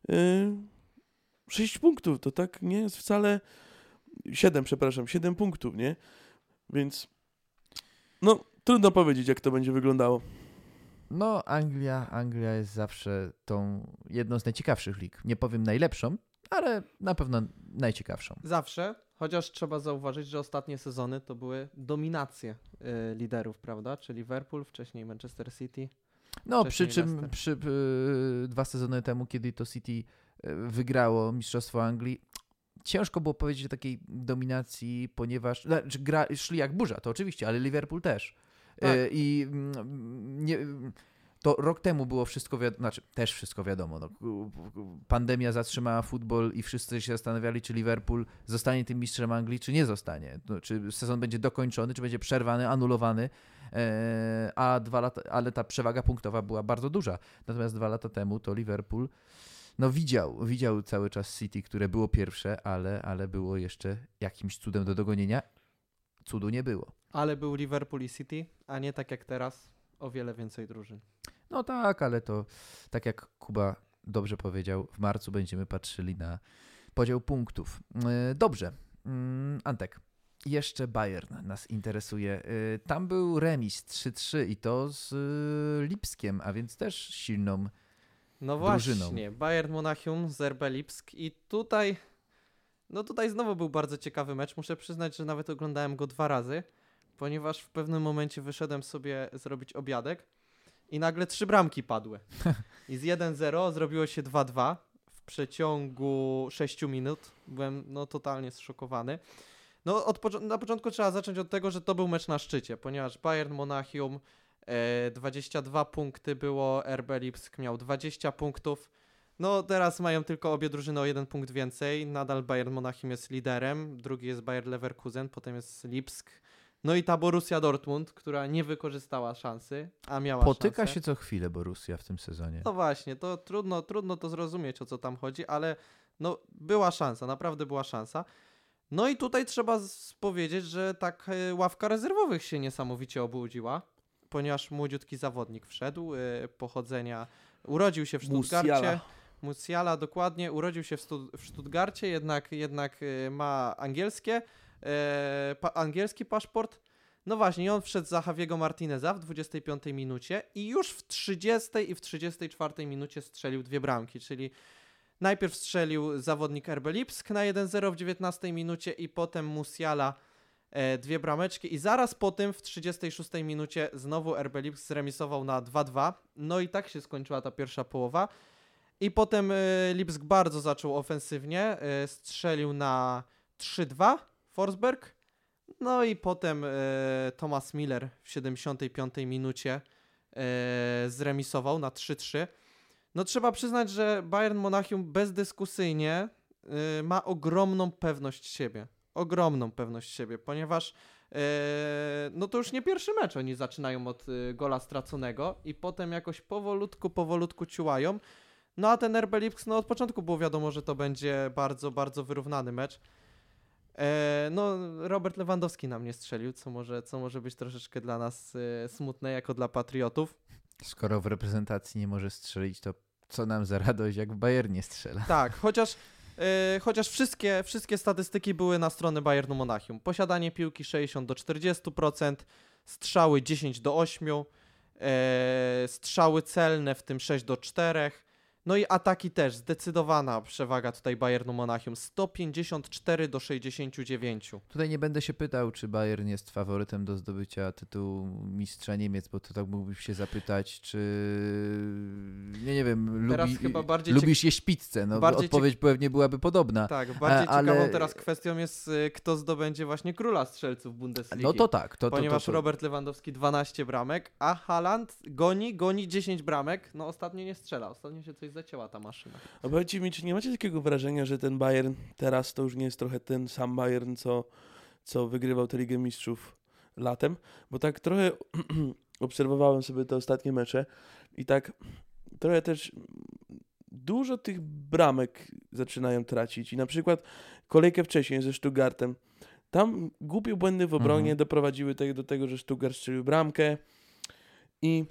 Yy, 6 punktów, to tak nie jest wcale 7, przepraszam, 7 punktów, nie? Więc no, trudno powiedzieć, jak to będzie wyglądało. No, Anglia, Anglia jest zawsze tą jedną z najciekawszych lig. Nie powiem najlepszą, ale na pewno najciekawszą. Zawsze, chociaż trzeba zauważyć, że ostatnie sezony to były dominacje y, liderów, prawda? Czyli Liverpool, wcześniej Manchester City. No, przy czym przy, y, dwa sezony temu, kiedy to City wygrało Mistrzostwo Anglii. Ciężko było powiedzieć o takiej dominacji, ponieważ znaczy, gra, szli jak burza, to oczywiście, ale Liverpool też. Tak. E, I mm, nie, to rok temu było wszystko wiadomo, znaczy też wszystko wiadomo. No, pandemia zatrzymała futbol i wszyscy się zastanawiali, czy Liverpool zostanie tym mistrzem Anglii, czy nie zostanie. No, czy sezon będzie dokończony, czy będzie przerwany, anulowany. E, a dwa lata, ale ta przewaga punktowa była bardzo duża. Natomiast dwa lata temu to Liverpool no widział, widział cały czas City, które było pierwsze, ale, ale było jeszcze jakimś cudem do dogonienia. Cudu nie było. Ale był Liverpool i City, a nie tak jak teraz, o wiele więcej drużyn. No tak, ale to tak jak Kuba dobrze powiedział, w marcu będziemy patrzyli na podział punktów. E, dobrze, mm, Antek. Jeszcze Bayern nas interesuje. E, tam był remis 3-3 i to z e, Lipskiem, a więc też silną no właśnie, Bayern Monachium z RB Lipsk i tutaj no tutaj znowu był bardzo ciekawy mecz. Muszę przyznać, że nawet oglądałem go dwa razy, ponieważ w pewnym momencie wyszedłem sobie zrobić obiadek i nagle trzy bramki padły. [LAUGHS] I z 1-0 zrobiło się 2-2 w przeciągu 6 minut. Byłem no totalnie zszokowany. No od, na początku trzeba zacząć od tego, że to był mecz na szczycie, ponieważ Bayern Monachium 22 e, punkty było, RB Lipsk miał 20 punktów. No teraz mają tylko obie drużyny o jeden punkt więcej. Nadal Bayern Monachium jest liderem, drugi jest Bayer Leverkusen, potem jest Lipsk. No i ta Borussia Dortmund, która nie wykorzystała szansy, a miała Potyka szansę. się co chwilę Borussia w tym sezonie. No właśnie, to trudno, trudno to zrozumieć, o co tam chodzi, ale no była szansa, naprawdę była szansa. No i tutaj trzeba powiedzieć, że tak e, ławka rezerwowych się niesamowicie obudziła ponieważ młodziutki zawodnik wszedł, y, pochodzenia, urodził się w Stuttgarcie. Musiala. Musiala, dokładnie, urodził się w, Stu- w Stuttgarcie, jednak, jednak y, ma angielskie, e, pa, angielski paszport. No właśnie, on wszedł za Javiego Martineza w 25 minucie i już w 30 i w 34 minucie strzelił dwie bramki, czyli najpierw strzelił zawodnik RB Lipsk na 1-0 w 19 minucie i potem Musiala dwie brameczki i zaraz po tym w 36 minucie znowu RB Lipsk zremisował na 2-2. No i tak się skończyła ta pierwsza połowa. I potem e, Lipsk bardzo zaczął ofensywnie, e, strzelił na 3-2 Forsberg. No i potem e, Thomas Miller w 75 minucie e, zremisował na 3-3. No trzeba przyznać, że Bayern Monachium bezdyskusyjnie ma ogromną pewność siebie. Ogromną pewność siebie, ponieważ e, no to już nie pierwszy mecz oni zaczynają od y, gola straconego i potem jakoś powolutku, powolutku ciułają. No a ten RB Lipsk, no od początku było wiadomo, że to będzie bardzo, bardzo wyrównany mecz. E, no Robert Lewandowski nam nie strzelił, co może, co może być troszeczkę dla nas e, smutne, jako dla patriotów. Skoro w reprezentacji nie może strzelić, to co nam za radość, jak w Bayernie strzela. Tak, chociaż, e, chociaż wszystkie, wszystkie statystyki były na stronę Bayernu Monachium. Posiadanie piłki 60 do 40%, strzały 10 do 8, e, strzały celne w tym 6 do 4. No i ataki też, zdecydowana przewaga tutaj Bayernu Monachium, 154 do 69. Tutaj nie będę się pytał, czy Bayern jest faworytem do zdobycia tytułu mistrza Niemiec, bo to tak mógłbyś się zapytać, czy nie, nie wiem, Teraz lubi, chyba bardziej lubisz jeść pizzę. No, bardziej odpowiedź pewnie byłaby podobna. Tak, bardziej A- ale- ciekawą teraz kwestią jest, y, kto zdobędzie właśnie króla strzelców Bundesligi. No to tak. To, to, ponieważ to, to, Robert Lewandowski 12 bramek, a Haaland goni, goni 10 bramek. No ostatnio nie strzela, ostatnio się coś zacięła ta maszyna. A powiedzcie mi, czy nie macie takiego wrażenia, że ten Bayern teraz to już nie jest trochę ten sam Bayern, co, co wygrywał tę Ligę Mistrzów latem? Bo tak trochę [CLEARS THROAT] obserwowałem sobie te ostatnie mecze i tak trochę też dużo tych bramek zaczynają tracić. I na przykład kolejkę wcześniej ze Stuttgartem, tam głupie błędy w obronie Mhm. doprowadziły te, do tego, że Stuttgart strzelił bramkę i,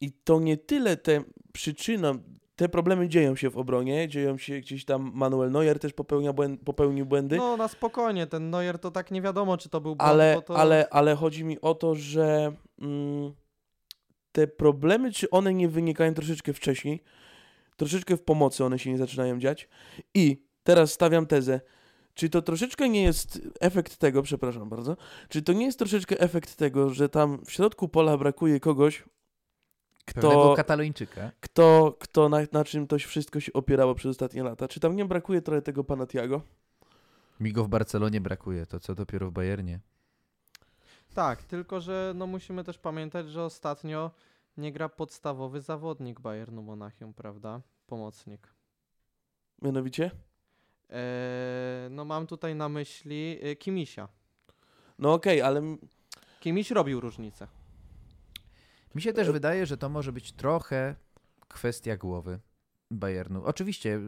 i to nie tyle te przyczyna, te problemy dzieją się w obronie, dzieją się gdzieś tam Manuel Neuer też popełnia błęd, popełnił błędy, No na spokojnie, ten Neuer to tak nie wiadomo, czy to był błąd, ale, bo to... ale, ale chodzi mi o to, że mm, te problemy, czy one nie wynikają troszeczkę wcześniej, troszeczkę w pomocy one się nie zaczynają dziać. I teraz stawiam tezę, czy to troszeczkę nie jest efekt tego, przepraszam bardzo, czy to nie jest troszeczkę efekt tego, że tam w środku pola brakuje kogoś, kto, katalończyka. kto, kto na, na czym to wszystko się opierało przez ostatnie lata? Czy tam nie brakuje trochę tego pana Tiago? Mi go w Barcelonie brakuje, to co dopiero w Bayernie. Tak, tylko że no musimy też pamiętać, że ostatnio nie gra podstawowy zawodnik Bayernu Monachium, prawda? Pomocnik. Mianowicie? Eee, no mam tutaj na myśli y, Kimisia. No okej, ale m- Kimiś robił różnicę. Mi się też wydaje, że to może być trochę kwestia głowy Bayernu. Oczywiście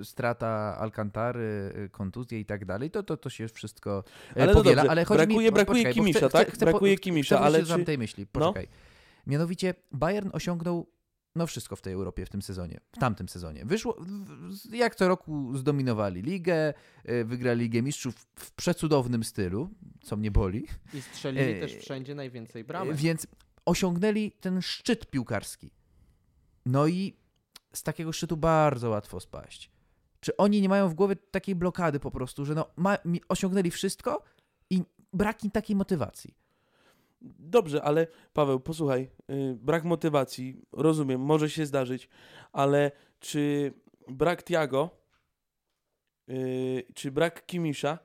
y, strata Alcantary, y, kontuzje i tak dalej, to, to, to się wszystko e, Ale no powiela, dobrze, ale chodzi brakuje- mi, brakuje poczekaj, Kimisza, chcę, tak? Chcę, Brakuje po, Kimisza, chcę ale czy- tej myśli, No. poczekaj. Mianowicie Bayern osiągnął no wszystko w tej Europie w tym sezonie, w tamtym sezonie. Wyszło, jak co roku zdominowali ligę, y, wygrali Ligę Mistrzów w przecudownym stylu, co mnie boli. I strzelili też wszędzie najwięcej bramek. Więc osiągnęli ten szczyt piłkarski. No i z takiego szczytu bardzo łatwo spaść. Czy oni nie mają w głowie takiej blokady po prostu, że no, ma, osiągnęli wszystko i brak im takiej motywacji? Dobrze, ale Paweł, posłuchaj, y, brak motywacji, rozumiem, może się zdarzyć, ale czy brak Tiago, y, czy brak Kimisza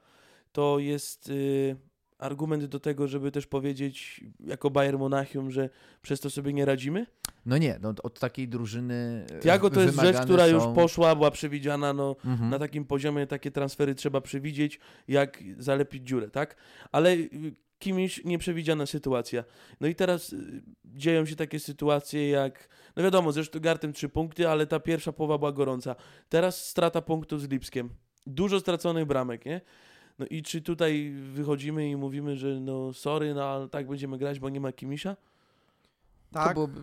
to jest y, argument do tego, żeby też powiedzieć jako Bayern Monachium, że przez to sobie nie radzimy? No nie, no, od takiej drużyny. e, Tiago to jest rzecz, która już są- poszła, była przewidziana, no Mhm. na takim poziomie takie transfery trzeba przewidzieć, jak zalepić dziurę, tak? Ale y, kimś nieprzewidziana sytuacja. No i teraz y, dzieją się takie sytuacje jak, no wiadomo, ze Stuttgartem trzy punkty, ale ta pierwsza połowa była gorąca. Teraz strata punktu z Lipskiem. Dużo straconych bramek, nie? No i czy tutaj wychodzimy i mówimy, że no sorry, no ale tak będziemy grać, bo nie ma Kimisza? To Tak, byłoby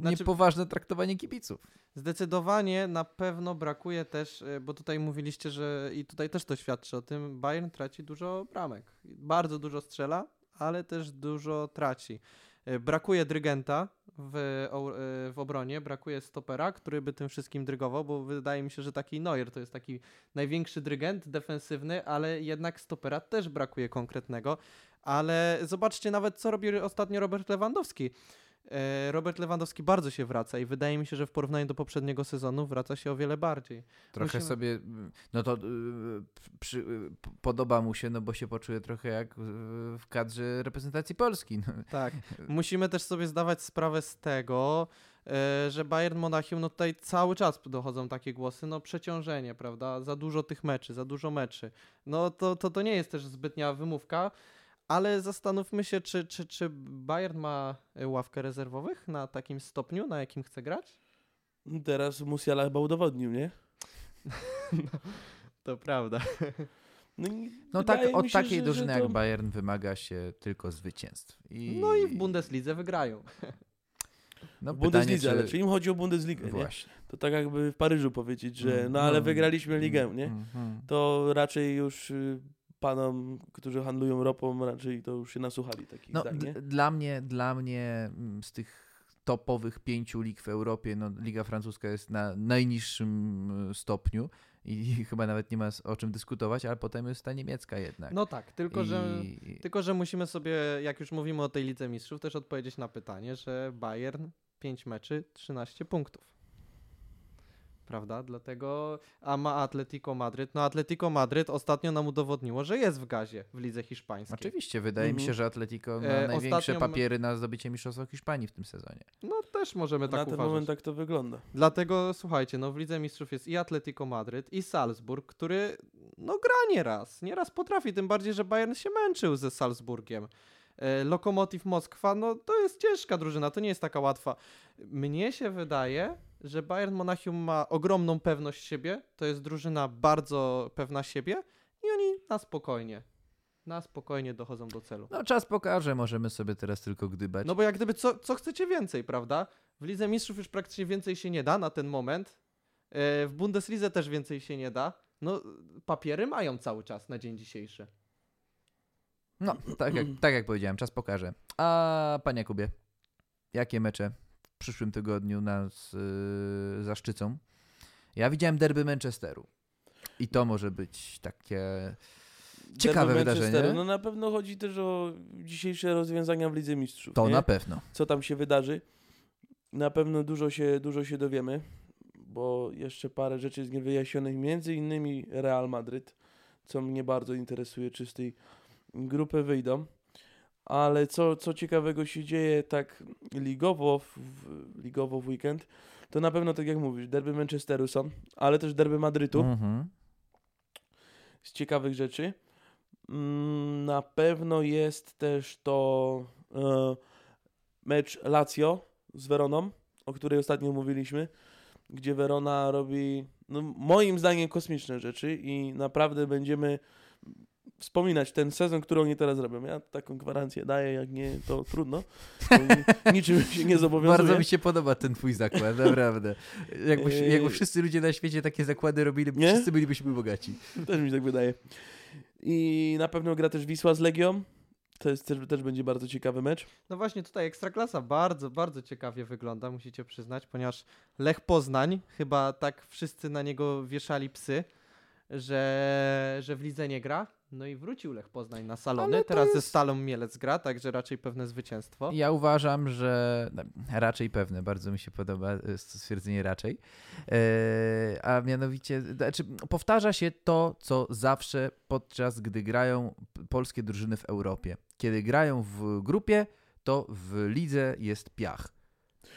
Znaczy- niepoważne traktowanie kibiców. zdecydowanie na pewno brakuje też, y, bo tutaj mówiliście, że i tutaj też to świadczy o tym, Bayern traci dużo bramek. Bardzo dużo strzela, ale też dużo traci. Y, Brakuje drygenta w, y, w obronie, brakuje stopera, który by tym wszystkim drygował, bo wydaje mi się, że taki Neuer to jest taki największy drygent defensywny, ale jednak stopera też brakuje konkretnego. Ale zobaczcie nawet, co robi ostatnio Robert Lewandowski. E, Robert Lewandowski bardzo się wraca i wydaje mi się, że w porównaniu do poprzedniego sezonu wraca się o wiele bardziej. Trochę Musimy- sobie, no to y, przy, y, podoba mu się, no bo się poczuje trochę jak y, w kadrze reprezentacji Polski. No. Tak. [LAUGHS] Musimy też sobie zdawać sprawę z tego, e, że Bayern Monachium, no tutaj cały czas dochodzą takie głosy, no przeciążenie, prawda? Za dużo tych meczy, za dużo meczy. No to, to, to nie jest też zbytnia wymówka, ale zastanówmy się, czy, czy, czy Bayern ma e, ławkę rezerwowych na takim stopniu, na jakim chce grać? Teraz Musiala chyba udowodnił, nie? [LAUGHS] To prawda. No, No tak, od się, takiej że- drużyny że to- jak Bayern wymaga się tylko zwycięstw. I, No i w Bundeslidze wygrają. [LAUGHS] no, W pytanie, Bundeslidze, czy... ale czyli im chodzi o Bundesligę, nie? Właśnie. To tak jakby w Paryżu powiedzieć, że Mm, no ale no, wygraliśmy ligę, Mm, nie? mhm. To raczej już y, panom, którzy handlują ropą, raczej to już się nasłuchali takich No, zdań, dla mnie, dla mnie mm, z tych topowych pięciu lig w Europie, no, Liga Francuska jest na najniższym y, stopniu i chyba nawet nie ma o czym dyskutować, ale potem jest ta niemiecka jednak. No tak, tylko że... I... Tylko, że musimy sobie, jak już mówimy o tej Lidze Mistrzów, też odpowiedzieć na pytanie, że Bayern 5 meczy, 13 punktów. Prawda? Dlatego, a ma Atletico Madryt. No Atletico Madryt ostatnio nam udowodniło, że jest w gazie w lidze hiszpańskiej. Oczywiście, wydaje mi Mhm. się, że Atletico ma E, największe ostatnio papiery na zdobycie Mistrzostwa Hiszpanii w tym sezonie. No też możemy tak Na ten uważać. moment tak to wygląda. Dlatego słuchajcie, no w Lidze Mistrzów jest i Atletico Madryt, i Salzburg, który no gra nieraz, nieraz potrafi, tym bardziej, że Bayern się męczył ze Salzburgiem. E, Lokomotiv Moskwa, no to jest ciężka drużyna, to nie jest taka łatwa. Mnie się wydaje, że Bayern Monachium ma ogromną pewność siebie, to jest drużyna bardzo pewna siebie i oni na spokojnie, na spokojnie dochodzą do celu. No czas pokaże, możemy sobie teraz tylko gdybać. No bo jak gdyby, co, co chcecie więcej, prawda? W Lidze Mistrzów już praktycznie więcej się nie da na ten moment. E, W Bundeslidze też więcej się nie da. No, papiery mają cały czas na dzień dzisiejszy. No, tak jak, tak jak powiedziałem, czas pokaże. A panie Jakubie, jakie mecze w przyszłym tygodniu nas yy, zaszczycą? Ja widziałem derby Manchesteru. I to może być takie ciekawe wydarzenie. No na pewno chodzi też o dzisiejsze rozwiązania w Lidze Mistrzów. To nie? na pewno. Co tam się wydarzy. Na pewno dużo się, dużo się dowiemy, bo jeszcze parę rzeczy jest niewyjaśnionych, między innymi Real Madryt, co mnie bardzo interesuje, czy z tej grupy wyjdą. Ale co, co ciekawego się dzieje tak ligowo w, ligowo w weekend, to na pewno tak jak mówisz, derby Manchesteru są, ale też derby Madrytu Mhm. z ciekawych rzeczy. Mm, Na pewno jest też to e, mecz Lazio z Weroną, o której ostatnio mówiliśmy, gdzie Verona robi no, moim zdaniem kosmiczne rzeczy i naprawdę będziemy wspominać ten sezon, który oni teraz robią. Ja taką gwarancję daję, jak nie, to trudno. [LAUGHS] Niczym się nie zobowiązuję. Bardzo mi się podoba ten twój zakład, naprawdę. Jakby, jakby wszyscy ludzie na świecie takie zakłady robili, Nie? wszyscy bylibyśmy bogaci. Też mi się tak wydaje. I na pewno gra też Wisła z Legią. To jest, też, też będzie bardzo ciekawy mecz. No właśnie tutaj Ekstraklasa bardzo, bardzo ciekawie wygląda, musicie przyznać, ponieważ Lech Poznań, chyba tak wszyscy na niego wieszali psy, że, że w lidze nie gra. No i wrócił Lech Poznań na salony, teraz ze jest- Stalą Mielec gra, także raczej pewne zwycięstwo. Ja uważam, że no, raczej pewne, bardzo mi się podoba e, stwierdzenie raczej. E, a mianowicie, znaczy, powtarza się to, co zawsze podczas gdy grają polskie drużyny w Europie. Kiedy grają w grupie, to w lidze jest piach.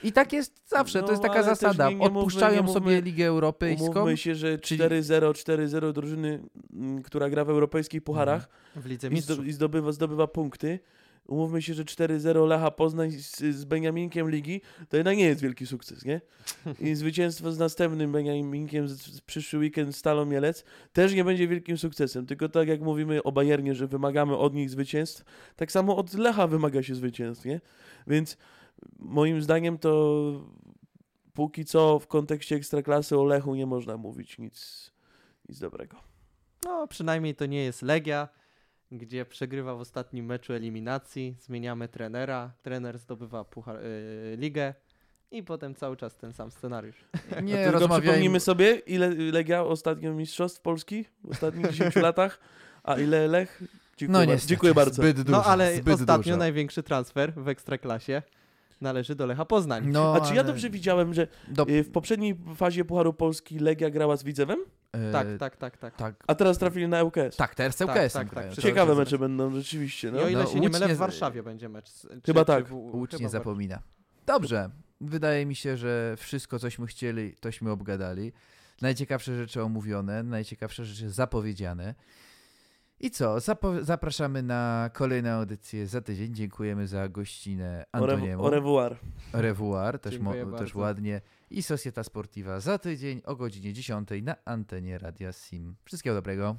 I tak jest zawsze, No, to jest taka ale też zasada. nie- nie mówmy- Odpuszczają nie mówmy- sobie Ligę Europejską. Umówmy się, że czyli- 4-0, 4-0 drużyny, mm, która gra w europejskich pucharach W lidze i, zdo, mistrzów. i zdobywa, zdobywa punkty. Umówmy się, że 4-0 Lecha Poznań z, z Beniaminkiem Ligi, to jednak nie jest wielki sukces, nie? [LAUGHS] I zwycięstwo z następnym Beniaminkiem z, z przyszły weekend Stalą Mielec też nie będzie wielkim sukcesem. Tylko tak jak mówimy o Bayernie, że wymagamy od nich zwycięstw, tak samo od Lecha wymaga się zwycięstw, nie? Więc moim zdaniem to póki co w kontekście Ekstraklasy o Lechu nie można mówić nic, nic dobrego. No, przynajmniej to nie jest Legia, gdzie przegrywa w ostatnim meczu eliminacji, zmieniamy trenera, trener zdobywa puchar, y, ligę i potem cały czas ten sam scenariusz. Nie [LAUGHS] Tylko rozmawiajmy. przypomnijmy sobie, ile Legia ostatnio mistrzostw Polski w ostatnich [LAUGHS] 10 latach, a ile Lech? Dziękuję, No bardzo. niestety, Dziękuję bardzo. Zbyt dużo, No ale zbyt ostatnio dużo. największy transfer w Ekstraklasie należy do Lecha Poznań. No, A czy ja ale dobrze widziałem, że do... y, w poprzedniej fazie Pucharu Polski Legia grała z Widzewem, e, Tak, tak, tak, tak. tak. a teraz trafili na ŁKS? Tak, teraz Tak, ŁKS tak, tak, przy- Ciekawe mecze będą rzeczywiście. No. I o ile No, się nie mylę, Łódź nie- w Warszawie będzie mecz. z- Czy, Chyba tak. w- Łódź chyba nie w- zapomina. Dobrze. Wydaje mi się, że wszystko, cośmy chcieli, tośmy obgadali. Najciekawsze rzeczy omówione, najciekawsze rzeczy zapowiedziane. I co? Zapo- zapraszamy na kolejną audycję za tydzień. Dziękujemy za gościnę Antoniemu. Au revoir. Au revoir, też, też ładnie. I Societa Sportiva za tydzień o godzinie 10 na antenie Radia Sim. Wszystkiego dobrego.